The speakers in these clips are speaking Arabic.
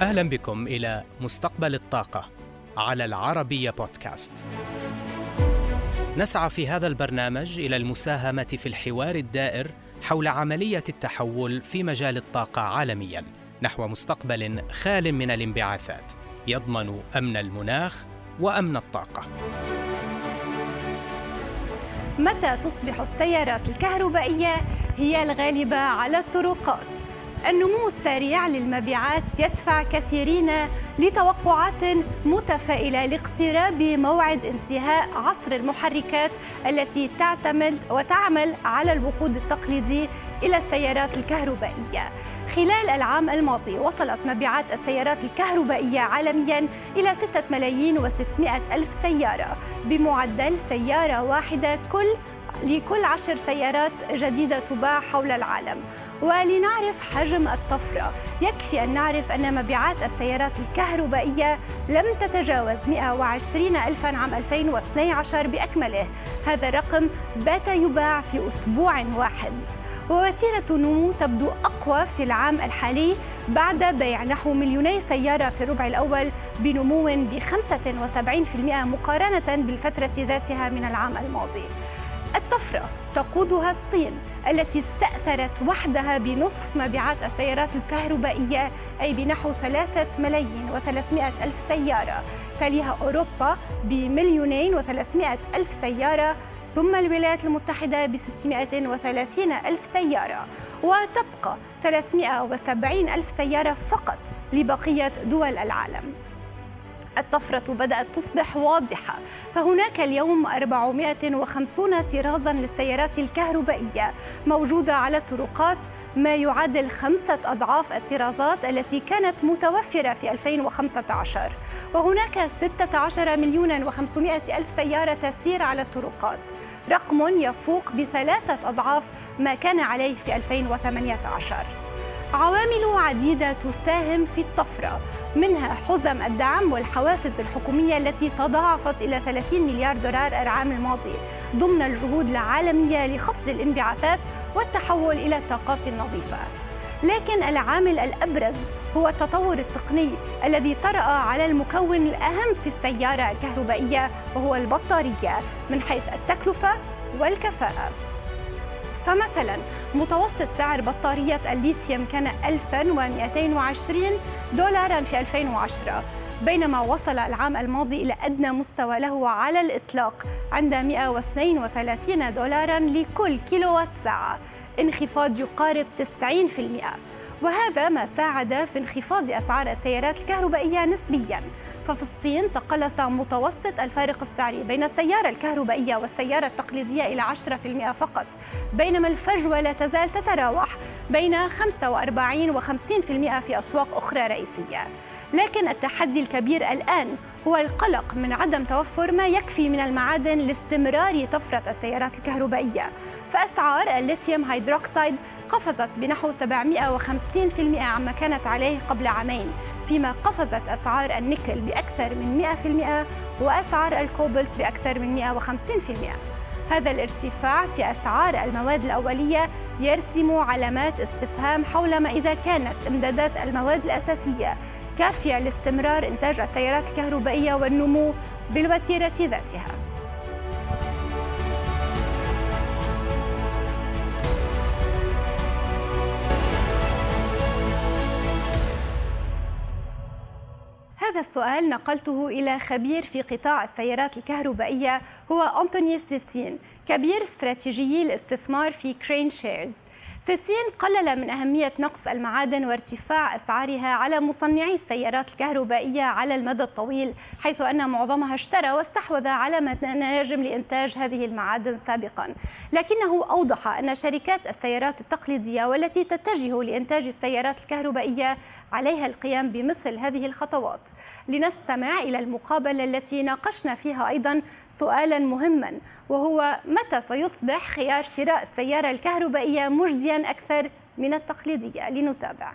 أهلا بكم إلى مستقبل الطاقة على العربية بودكاست. نسعى في هذا البرنامج إلى المساهمة في الحوار الدائر حول عملية التحول في مجال الطاقة عالميا نحو مستقبل خال من الانبعاثات يضمن أمن المناخ وأمن الطاقة. متى تصبح السيارات الكهربائية هي الغالبة على الطرقات؟ النمو السريع للمبيعات يدفع كثيرين لتوقعات متفائلة لاقتراب موعد انتهاء عصر المحركات التي تعتمد وتعمل على الوقود التقليدي إلى السيارات الكهربائية. خلال العام الماضي وصلت مبيعات السيارات الكهربائية عالميا إلى 6 ملايين و600 ألف سيارة بمعدل سيارة واحدة كل لكل عشر سيارات جديدة تباع حول العالم. ولنعرف حجم الطفرة. يكفي أن نعرف أن مبيعات السيارات الكهربائية لم تتجاوز 120 ألفا عام 2012 بأكمله. هذا الرقم بات يباع في أسبوع واحد. ووتيرة النمو تبدو أقوى في العام الحالي بعد بيع نحو مليوني سيارة في الربع الأول بنمو ب 75% مقارنة بالفترة ذاتها من العام الماضي. الطفرة تقودها الصين التي استأثرت وحدها بنصف مبيعات السيارات الكهربائية أي بنحو ثلاثة ملايين وثلاثمائة ألف سيارة. تليها أوروبا بمليونين وثلاثمائة ألف سيارة ثم الولايات المتحدة ب 630 ألف سيارة. وتبقى 370 ألف سيارة فقط لبقية دول العالم. الطفرة بدأت تصبح واضحة. فهناك اليوم 450 طرازا للسيارات الكهربائية موجودة على الطرقات. ما يعادل خمسة أضعاف الطرازات التي كانت متوفرة في 2015 وهناك 16 مليون و500 ألف سيارة تسير على الطرقات. رقم يفوق بثلاثة أضعاف ما كان عليه في 2018 عوامل عديدة تساهم في الطفرة. منها حزم الدعم والحوافز الحكومية التي تضاعفت إلى 30 مليار دولار العام الماضي ضمن الجهود العالمية لخفض الانبعاثات والتحول إلى الطاقات النظيفة. لكن العامل الأبرز هو التطور التقني الذي طرأ على المكون الأهم في السيارة الكهربائية وهو البطارية من حيث التكلفة والكفاءة. فمثلا متوسط سعر بطارية الليثيوم كان 1220 دولارا في 2010 بينما وصل العام الماضي إلى أدنى مستوى له على الإطلاق عند 132 دولارا لكل كيلووات ساعة انخفاض يقارب 90% وهذا ما ساعد في انخفاض أسعار السيارات الكهربائية نسبياً. ففي الصين تقلص متوسط الفارق السعري بين السيارة الكهربائية والسيارة التقليدية إلى 10% فقط بينما الفجوة لا تزال تتراوح بين 45 و 50% في أسواق أخرى رئيسية. لكن التحدي الكبير الآن هو القلق من عدم توفر ما يكفي من المعادن لاستمرار طفرة السيارات الكهربائية. فأسعار الليثيوم هيدروكسيد قفزت بنحو 750% عما كانت عليه قبل عامين فيما قفزت أسعار النيكل بأكثر من 100% وأسعار الكوبلت بأكثر من 150% هذا الارتفاع في أسعار المواد الأولية يرسم علامات استفهام حول ما إذا كانت إمدادات المواد الأساسية كافية لاستمرار إنتاج السيارات الكهربائية والنمو بالوتيرة ذاتها. هذا السؤال نقلته إلى خبير في قطاع السيارات الكهربائية هو أنطوني ساسين كبير استراتيجي الاستثمار في KraneShares. ساسين قلل من أهمية نقص المعادن وارتفاع أسعارها على مصنعي السيارات الكهربائية على المدى الطويل حيث أن معظمها اشترى واستحوذ على مناجم لإنتاج هذه المعادن سابقا. لكنه أوضح أن شركات السيارات التقليدية والتي تتجه لإنتاج السيارات الكهربائية عليها القيام بمثل هذه الخطوات. لنستمع إلى المقابلة التي ناقشنا فيها أيضا سؤالا مهما وهو متى سيصبح خيار شراء السيارة الكهربائية مجديا أكثر من التقليدية؟ لنتابع.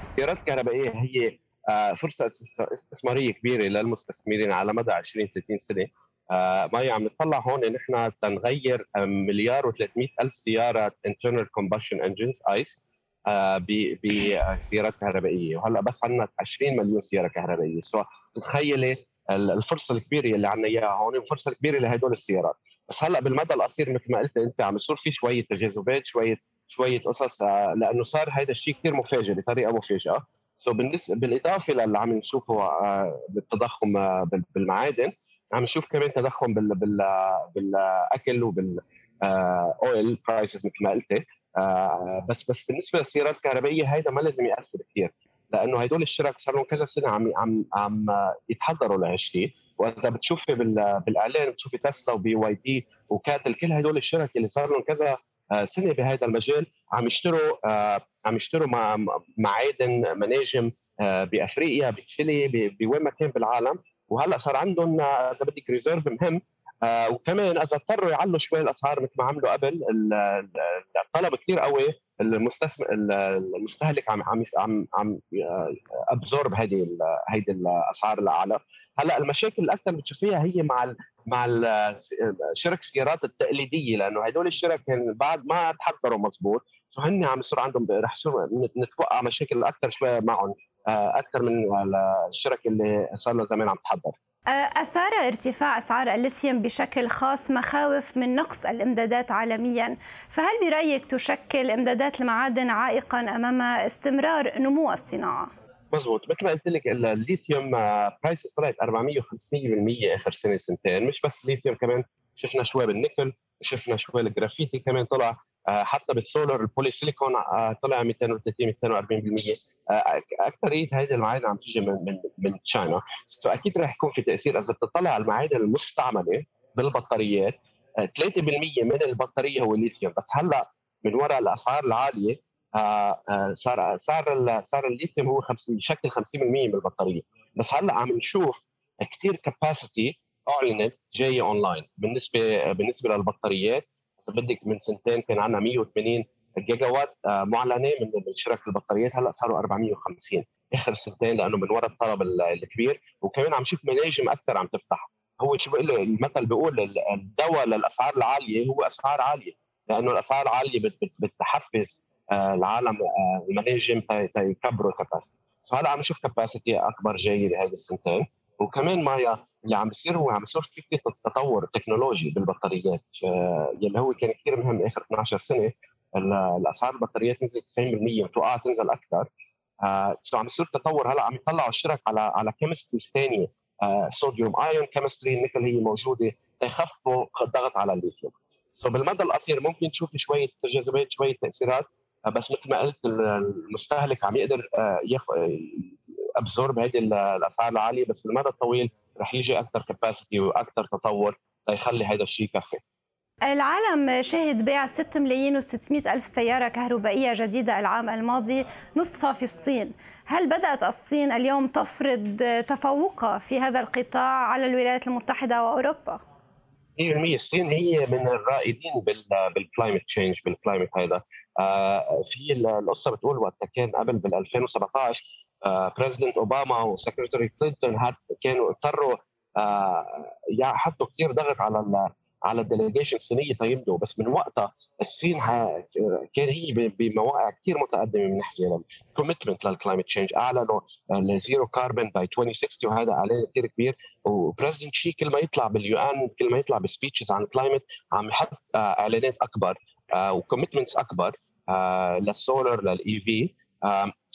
السيارات الكهربائية هي آه، فرصة استثمارية كبيرة للمستثمرين على مدى 20 30 سنة. آه، ما عم نطلع هون نحن تنغير مليار و300 ألف سيارة internal combustion engines آيس. بسيارات كهربائية. وهلأ بس عندنا 20 مليون سيارة كهربائية. so تخيلي الفرصة الكبيرة اللي عندنا إياها هون والفرصة الكبيرة لهدول السيارات. بس هلأ بالمدى القصير مثل ما قلت أنت عم يصير في شوية تجاذبات شوية شوية قصص آه، لأنه صار هذا الشيء كثير مفاجئ بطريقة مفاجئة. so بالنسبة بالإضافة للي عم نشوفه آه، بالتضخم آه، بالمعادن عم نشوف كمان تضخم بال بال بالأكل وبال oil prices مثل ما قلتي بس بس بالنسبة للسيارات الكهربائية هيدا ما لازم يأثر كثير لأنه هدول الشركات صار لهم كذا سنة عم عم عم يتحضروا لهالشيء وإذا بتشوفي بالإعلان بتشوفي تسلا و BYD و CATL كل هدول الشركات اللي صار لهم كذا آه، سنة بهذا المجال عم يشتروا آه، عم يشتروا معادن مناجم آه، بأفريقيا بتشيلي وين ما كان بالعالم وهلأ صار عندهم إذا بدك reserve مهم وكمان إذا اضطروا يعلوا شوي الأسعار مثل ما عملوا قبل الطلب كثير قوي المستثمر المستهلك عم عم عم عم ابزورب هذه هيدي الأسعار الاعلى هلأ المشاكل الاكثر بتشوفيها هي مع مع شرك السيارات التقليدية لأنه هدول الشرك بعد ما تحضروا مزبوط فهن عم يصير عندهم رح يصير نتوقع مشاكل أكثر شوي معهم آه، أكثر من الشركات اللي صار له زمان عم تحضر. آه، أثار ارتفاع أسعار الليثيوم بشكل خاص مخاوف من نقص الإمدادات عالميا. فهل برأيك تشكل إمدادات المعادن عائقا أمام استمرار نمو الصناعة؟ مزبوط. مثل ما قلت لك الليثيوم prices طلعت 400 و500% آخر سنة سنتين. مش بس الليثيوم كمان شفنا شوي بالنيكل شفنا شوي الجرافيتي كمان طلع. آه، حتى بال solar ال polysilicon آه، طلع 230 240% اكثريه هذه المعادن عم تيجي من من من China. فأكيد رح يكون في تأثير. إذا بتطلع على المعادن المستعملة بالبطاريات 3% آه، من البطارية هو الليثيوم. بس هلأ من وراء الأسعار العالية آه، آه، صار صار صار الليثيوم هو 50 يشكل 50% من البطارية. بس هلأ عم نشوف كثير capacity أعلنت جاية اونلاين بالنسبة بالنسبة للبطاريات. بدك من سنتين كان عندنا 180 gigawatt آه، معلنة من شركه البطاريات هلأ صاروا 450 آخر سنتين لأنه من وراء الطلب الكبير. وكمان عم نشوف مناجم أكثر عم تفتح. هو شو بقول المثل بيقول الدواء للأسعار العالية هو أسعار عالية لأنه الأسعار العاليه بتحفز آه، العالم آه، المناجم تيكبروا ال capacity فهلا عم نشوف capacity أكبر جاي بهذه السنتين. وكمان ما اللي عم بيصير هو عم بيصير في تطور تكنولوجي بالبطاريات. يلي هو كان كثير مهم آخر 12 سنة الأسعار البطاريات نزلت 90% وتوقع تنزل أكثر. آه so عم يصير تطور هلأ عم يطلعوا الشركات على على chemistries ثانية. آه sodium ion chemistry النيكل هي موجودة تخففوا الضغط على الليثيوم so بالمدى القصير ممكن تشوف شوية تجاذبات شوية تأثيرات. بس مثل ما قلت المستهلك عم يقدر آه، absorb هذه الاسعار العالية بس بالمدى الطويل رح يجي أكثر capacity وأكثر تطور ليخلي هذا الشيء يكفي. العالم شهد بيع 6 ملايين و600 ألف سيارة كهربائية جديدة العام الماضي نصفها في الصين. هل بدأت الصين اليوم تفرض تفوقها في هذا القطاع على الولايات المتحدة وأوروبا؟ 100% الصين هي من الرائدين بال climate change بال climate هذا في القصة بتقول وقت كان قبل بال 2017 President أوباما و Secretary كلينتون كانوا اضطروا آه، يحطوا كثير ضغط على على ال delegation الصينية تيمضوا بس من وقتها الصين كان هي بمواقع كثير متقدمة من ناحية ال commitment لل climate change أعلنوا ال zero carbon by 2060 وهذا إعلان كثير كبير. و President شي كل ما يطلع بال UN كل ما يطلع ب speeches عن ال climate عم يحط آه، إعلانات أكبر و commitments أكبر لل solar لل EV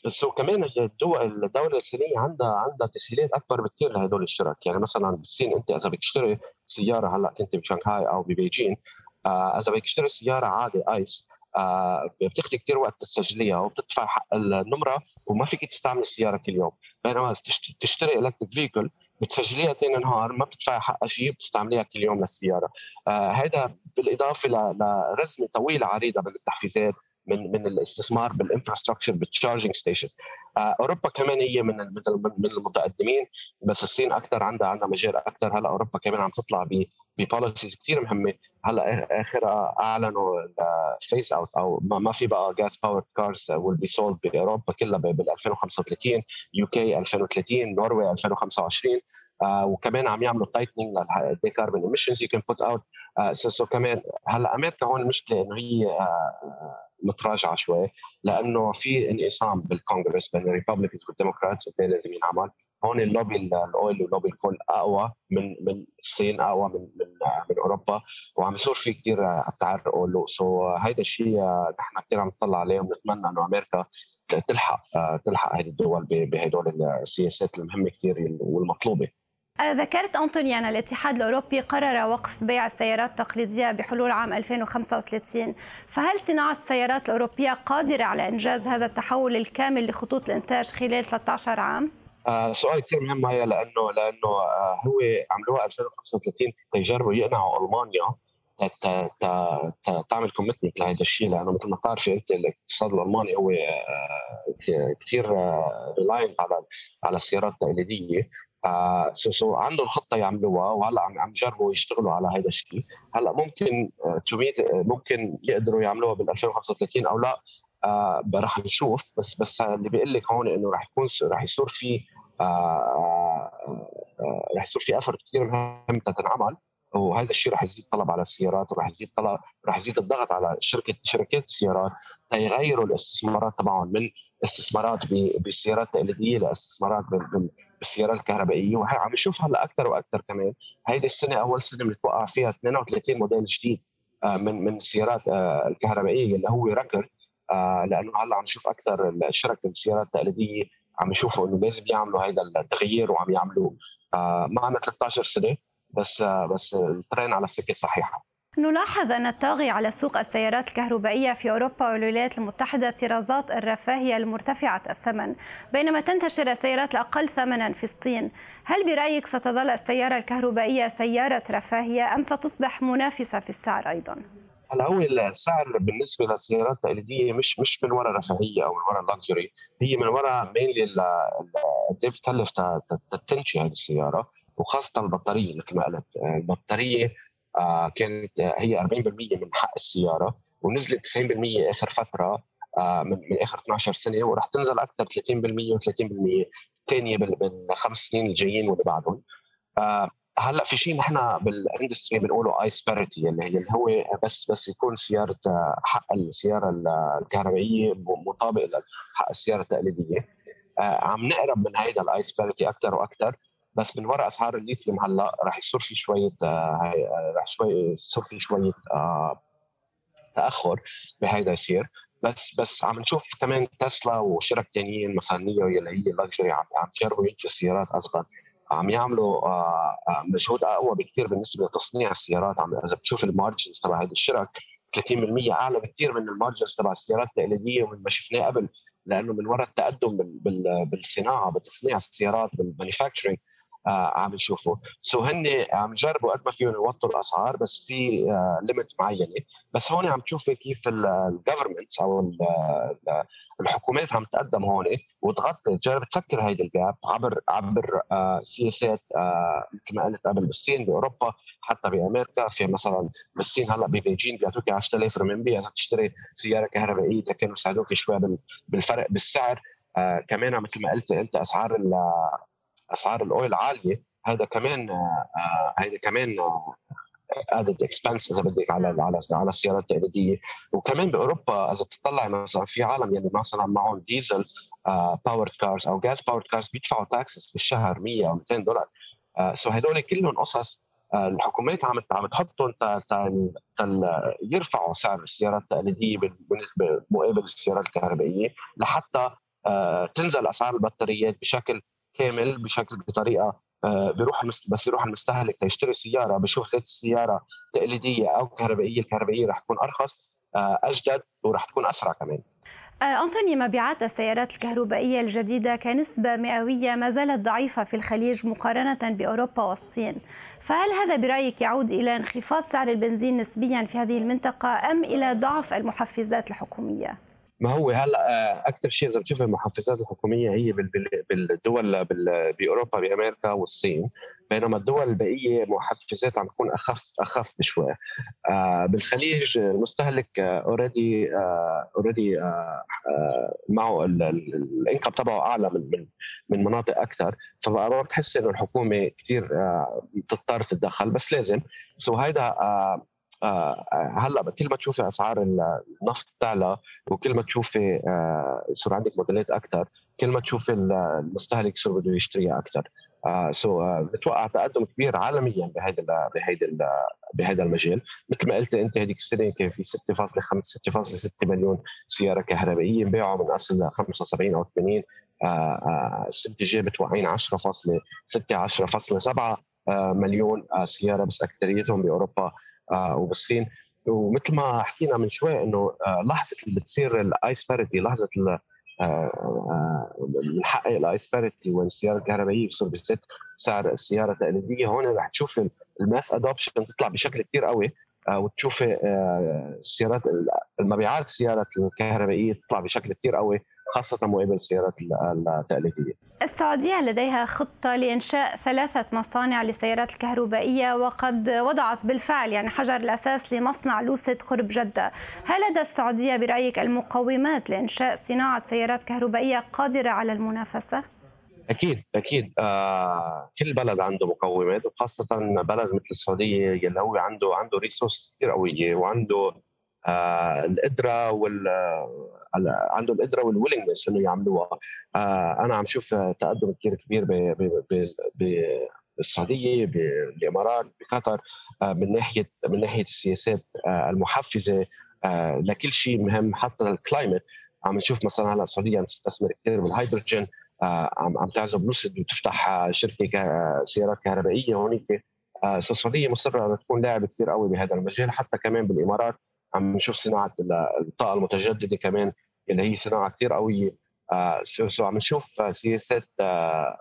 so كمان الدول الدولة الصينية عندها عندها تسهيلات أكبر بكثير لهدول الشركات يعني مثلا بالصين أنت إذا بدك تشتري سيارة هلأ كنت بشنغهاي أو ببيجين آه إذا بدك تشتري سيارة عادي ICE آه بتاخذ كثير وقت تسجليها وبتدفع حق النمرة وما فيك تستعمل السيارة كل يوم. بينما تشتري electric vehicle بتسجليها ثاني نهار ما بتدفعي حقها شيء بتستعمليها كل يوم للسيارة. آه هذا بالإضافة لرسمة طويلة عريضة من التحفيزات من من الاستثمار بال infrastructure بال charging station أوروبا كمان هي من من المتقدمين بس الصين أكثر عندها عندها مجال أكثر هلأ أوروبا كمان عم تطلع ب policies كثير مهمة. هلأ آخرها أعلنوا phase out أو ما في بقى gas power cars will be sold بأوروبا كلها بال 2035 UK 2030 Norway 2025 آه وكمان عم يعملوا tightening لل the carbon emissions you can put out so كمان هلأ أمريكا هون المشكلة إنه هي آه متراجعة شوي لأنه في انقسام بالكونغرس بين ال Republicans وال Democrats اثنين لازم ينعمل. هون اللوبي ال oil واللوبي ال coal أقوى من من الصين أقوى من من من أوروبا وعم يصير في كثير عرقلة so هيدا الشيء نحن كثير عم نطلع عليه ونتمنى إنه أمريكا تلحق تلحق هذه الدول بهدول السياسات المهمة كثير والمطلوبة. ذكرت أنطوني أن الاتحاد الأوروبي قرر وقف بيع السيارات التقليدية بحلول عام 2035 فهل صناعة السيارات الأوروبية قادرة على إنجاز هذا التحول الكامل لخطوط الإنتاج خلال 13 عام؟ آه سؤال كثير مهم هي لأنه لأنه آه هو عملوها 2035 تجربوا يقنعوا ألمانيا تعمل commitment لهذا الشيء لأنه مثل ما بتعرفي أنت الاقتصاد الألماني هو آه، كثير reliant على على السيارات التقليدية آه so so عندهم خطة يعملوها وهلأ عم عم يجربوا يشتغلوا على هذا الشيء. هلأ ممكن ممكن يقدروا يعملوها بال 2035 أو لأ. آه رح نشوف. بس بس اللي بيقول لك هون إنه رح يكون رح يصير في آه آه, آه، رح يصير في effort كثير مهم تنعمل وهذا الشيء رح يزيد طلب على السيارات ورح يزيد طلب رح يزيد الضغط على شركة شركات السيارات. ليغيروا الاستثمارات تبعهم من استثمارات بالسيارات التقليديه لاستثمارات بالسيارات الكهربائية. وهي عم نشوف هلا أكثر وأكثر كمان. هيدي السنة أول سنة بنتوقع فيها 32 موديل جديد آه، من من السيارات آه، الكهربائية اللي هو ركر آه، لأنه هلا عم نشوف أكثر الشركة بالسيارات التقليدية عم يشوفوا إنه لازم يعملوا هذا التغيير وعم يعملوه معنا 13 سنة. بس بس ال train على السكة الصحيحة. نلاحظ أن الطاغي على سوق السيارات الكهربائية في أوروبا والولايات المتحدة طرازات الرفاهية المرتفعة الثمن بينما تنتشر السيارات الأقل ثمنا في الصين. هل برأيك ستظل السيارة الكهربائية سيارة رفاهية أم ستصبح منافسة في السعر أيضا؟ هلا هو السعر بالنسبة للسيارات التقليديه مش مش من وراء رفاهيه أو من وراء luxury هي من وراء mainly قد إيه بتكلف تنشئ هذه السيارة. وخاصة البطارية مثل ما قلت. البطارية آه، كانت هي 40% من حق السيارة ونزلت 90% آخر فترة آه، من آخر 12 سنة وراح تنزل أكثر 30% و30% ثانية بالخمس سنين الجايين واللي بعدهم. آه، هلأ في شيء نحن بال industry بنقوله ICE parity اللي هي اللي هو بس بس يكون سيارة حق السيارة الكهربائية مطابق لحق السيارة التقليدية. عم نقرب من هيدا ال ICE parity أكثر وأكثر. بس من وراء أسعار الليثيوم هلأ راح يصير في شوية آه، آه، راح شوي يصير في شوية آه، تأخر بهيدا يصير. بس بس عم نشوف كمان تسلا وشرك ثانيين مثلا نيو اللي هي luxury عم عم يجربوا ينتجوا سيارات أصغر. عم يعملوا مجهود أقوى بكثير بالنسبة لتصنيع السيارات. عم إذا بتشوف ال margins تبع هذا الشرك 30% أعلى بكثير من ال margins تبع السيارات التقليدية ومن ما شفناه قبل. لأنه من وراء التقدم بالصناعة بتصنيع السيارات بال manufacturing عم يشوفوا. so هن عم يجربوا قد ما فيهم يوطوا الأسعار بس في limit آه، معينة. بس هون عم تشوفي كيف ال governments أو الحكومات عم تقدم هون وتغطي. تجرب تسكر هيدي ال gap عبر عبر آه، سياسات مثل ما قلت قبل بالصين بأوروبا حتى بأمريكا. في مثلا بالصين هلأ ببيجين بيعطوك 10000 رنمينبي إذا تشتري سيارة كهربائية كانوا يساعدوك شوي بالفرق بالسعر. آه كمان مثل ما قلت أنت أسعار أسعار ال oil عالية هذا كمان آه، هذا كمان added expense إذا بدك على على على السيارات التقليديه وكمان بأوروبا إذا بتطلع مثلا في عالم يعني مثلا معهم diesel power cars أو gas power cars بيدفعوا taxes بالشهر 100 أو 200 دولار. سو آه، هدول كلهم قصص آه، الحكومات عم عم تحطهم يرفعوا سعر السيارات التقليديه مقابل السيارات الكهربائية لحتى تنزل أسعار البطاريات بشكل كامل بشكل بطريقة آه، بيروح بس يروح المستهلك تيشتري سيارة بشوف زيت السيارة تقليدية أو كهربائية الكهربائية رح تكون أرخص آه، أجدد ورح تكون أسرع كمان آه، أنطوني مبيعات السيارات الكهربائية الجديدة كنسبة مئوية ما زالت ضعيفة في الخليج مقارنة بأوروبا والصين فهل هذا برأيك يعود إلى انخفاض سعر البنزين نسبيا في هذه المنطقة أم إلى ضعف المحفزات الحكومية؟ ما هو هلأ أكثر شيء إذا بتشوف المحفزات الحكومية هي بالدول بأوروبا بأمريكا والصين بينما الدول البقية محفزات عم تكون أخف أخف بشوي آه بالخليج المستهلك already already معه ال income تبعه أعلى من من من مناطق أكثر فما بتحس إنه الحكومة كثير آه بتضطر تتدخل بس لازم. so هيدا آه آه هلأ كل ما تشوفي أسعار النفط تعلى وكل ما تشوفي آه يصير عندك موديلات أكثر كل ما تشوفي المستهلك يصير بده يشتريها أكثر آه so آه بتوقع تقدم كبير عالميا بهيدا بهيدا بهذا المجال. مثل ما قلت أنت هذيك السنة كان في 6.5 6.6 مليون سيارة كهربائية انباعوا من أصل 75 أو 80 آه آه السنة الجاية متوقعين 10.6 10.7 آه مليون آه سيارة بس اكثريتهم بأوروبا. آه وبالصين. ومثل ما حكينا من شوي إنه آه لحظة اللي بتصير ال ICE parity لحظة بنحقق ال ICE parity والسياره الكهربائية بصير بنفس سعر السيارة التقليدية هون رح تشوف ال mass adoption تطلع بشكل كثير قوي آه، وتشوف السيارات المبيعات السيارات الكهربائية تطلع بشكل كثير قوي. خاصة مقابل السيارات التقليدية السعودية لديها خطة لإنشاء ثلاثة مصانع للسيارات الكهربائية وقد وضعت بالفعل يعني حجر الأساس لمصنع لوسيد قرب جدة. هل لدى السعودية برأيك المقومات لإنشاء صناعة سيارات كهربائية قادرة على المنافسة؟ أكيد أكيد. آه كل بلد عنده مقومات وخاصة بلد مثل السعودية يلي هو عنده عنده resources كثير قوية وعنده آه القدرة وال عنده القدره وال willingness انه يعملوها. آه أنا عم شوف تقدم كثير كبير بالسعودية بالإمارات بقطر آه من ناحية من ناحية السياسات آه المحفزة آه لكل شيء مهم حتى ال climate عم نشوف مثلا هلأ السعودية عم تستثمر كثير بالهيدروجين آه عم عم تعزم لوسيد وتفتح شركة سيارات كهربائية هونيك. آه السعودية مصرة تكون لاعب كثير قوي بهذا المجال حتى كمان بالإمارات. عم نشوف صناعة الطاقة المتجددة كمان اللي هي صناعة كثير قوية آه عم نشوف سياسات آه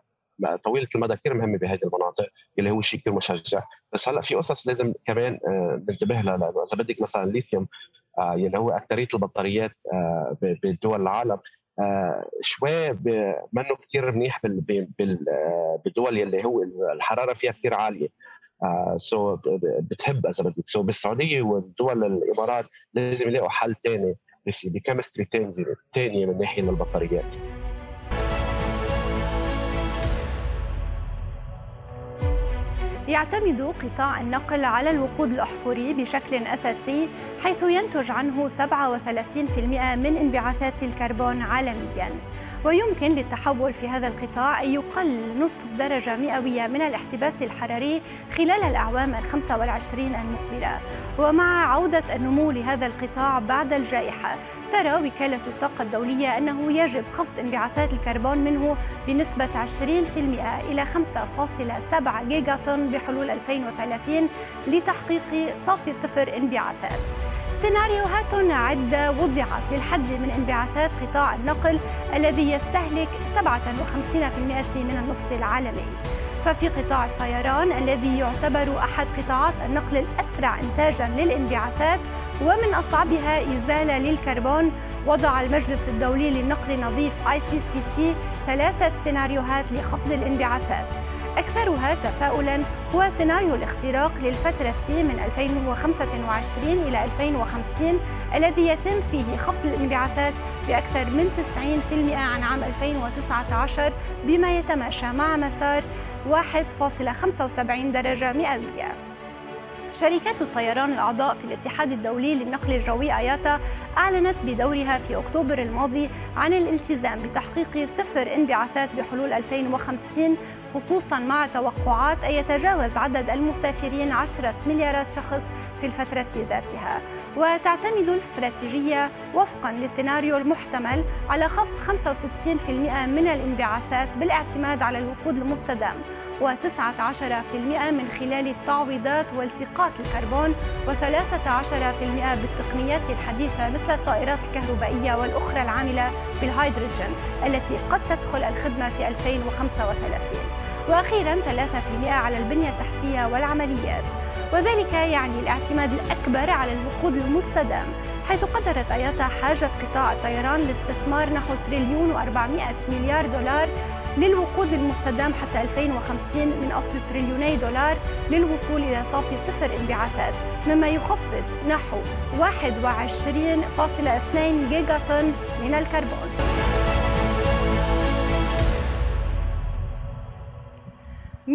طويلة المدى كثير مهمة بهذه المناطق اللي هو شيء كثير مشجع. بس هلأ في قصص لازم كمان آه ننتبه لها لأنه إذا بدك مثلا الليثيوم آه اللي هو اكثريه البطاريات آه بدول العالم آه شوي منه كثير منيح بالدول يلي هو الحرارة فيها كثير عالية. so بتحب إذا بدك. so بالسعودية والدول الإمارات لازم يلاقوا حل ثاني ب chemistry ثانية من ناحية للبطاريات يعتمد قطاع النقل على الوقود الأحفوري بشكل أساسي حيث ينتج عنه 37% من انبعاثات الكربون عالمياً. ويمكن للتحول في هذا القطاع أن يقل نصف درجة مئوية من الاحتباس الحراري خلال الأعوام الخمسة والعشرين المقبلة. ومع عودة النمو لهذا القطاع بعد الجائحة ترى وكالة الطاقة الدولية أنه يجب خفض انبعاثات الكربون منه بنسبة 20% إلى 5.7 جيجا طن بحلول 2030 لتحقيق صافي صفر انبعاثات. سيناريوهات عدة وضعت للحد من انبعاثات قطاع النقل الذي يستهلك 57% من النفط العالمي. ففي قطاع الطيران الذي يعتبر أحد قطاعات النقل الأسرع إنتاجا للانبعاثات ومن أصعبها إزالة للكربون وضع المجلس الدولي للنقل النظيف ICCT ثلاثة سيناريوهات لخفض الانبعاثات. أكثرها تفاؤلا هو سيناريو الاختراق للفترة من 2025 إلى 2050 الذي يتم فيه خفض الانبعاثات بأكثر من 90% عن عام 2019 بما يتماشى مع مسار 1.75 درجة مئوية. شركات الطيران الأعضاء في الاتحاد الدولي للنقل الجوي آياتا أعلنت بدورها في أكتوبر الماضي عن الالتزام بتحقيق صفر انبعاثات بحلول 2050 خصوصا مع توقعات أن يتجاوز عدد المسافرين عشرة مليارات شخص في الفترة ذاتها وتعتمد الاستراتيجية وفقا للسيناريو المحتمل على خفض 65% من الانبعاثات بالاعتماد على الوقود المستدام و19% من خلال التعويضات والتقاط الكربون و13% بالتقنيات الحديثة مثل الطائرات الكهربائية والأخرى العاملة بالهيدروجين التي قد تدخل الخدمة في 2035 وأخيرا 3% على البنية التحتية والعمليات. وذلك يعني الاعتماد الأكبر على الوقود المستدام حيث قدرت أياتا حاجة قطاع الطيران لاستثمار نحو تريليون و400 مليار دولار للوقود المستدام حتى 2050 من أصل تريليوني دولار للوصول إلى صافي صفر انبعاثات مما يخفض نحو 21.2 جيجا طن من الكربون.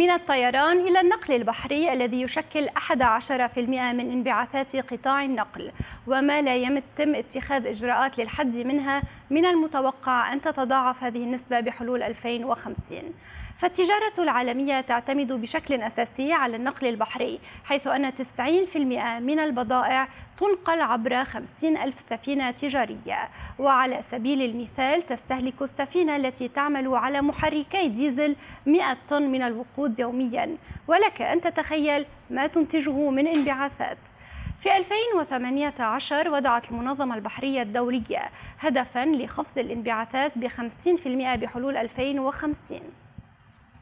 من الطيران إلى النقل البحري الذي يشكل 11% من انبعاثات قطاع النقل وما لا يتم اتخاذ إجراءات للحد منها من المتوقع أن تتضاعف هذه النسبة بحلول 2050 فالتجارة العالمية تعتمد بشكل أساسي على النقل البحري حيث أن 90% من البضائع تنقل عبر 50 ألف سفينة تجارية. وعلى سبيل المثال تستهلك السفينة التي تعمل على محركي ديزل 100 طن من الوقود يوميا. ولك أن تتخيل ما تنتجه من انبعاثات. في 2018 وضعت المنظمة البحرية الدولية هدفا لخفض الانبعاثات ب 50% بحلول 2050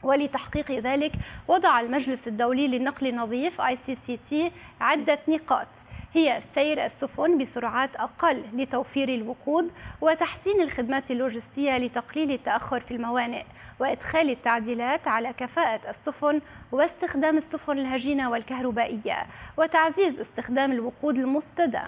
ولتحقيق ذلك وضع المجلس الدولي للنقل النظيف ICCT عدة نقاط. هي سير السفن بسرعات أقل لتوفير الوقود وتحسين الخدمات اللوجستية لتقليل التأخر في الموانئ وإدخال التعديلات على كفاءة السفن واستخدام السفن الهجينة والكهربائية وتعزيز استخدام الوقود المستدام.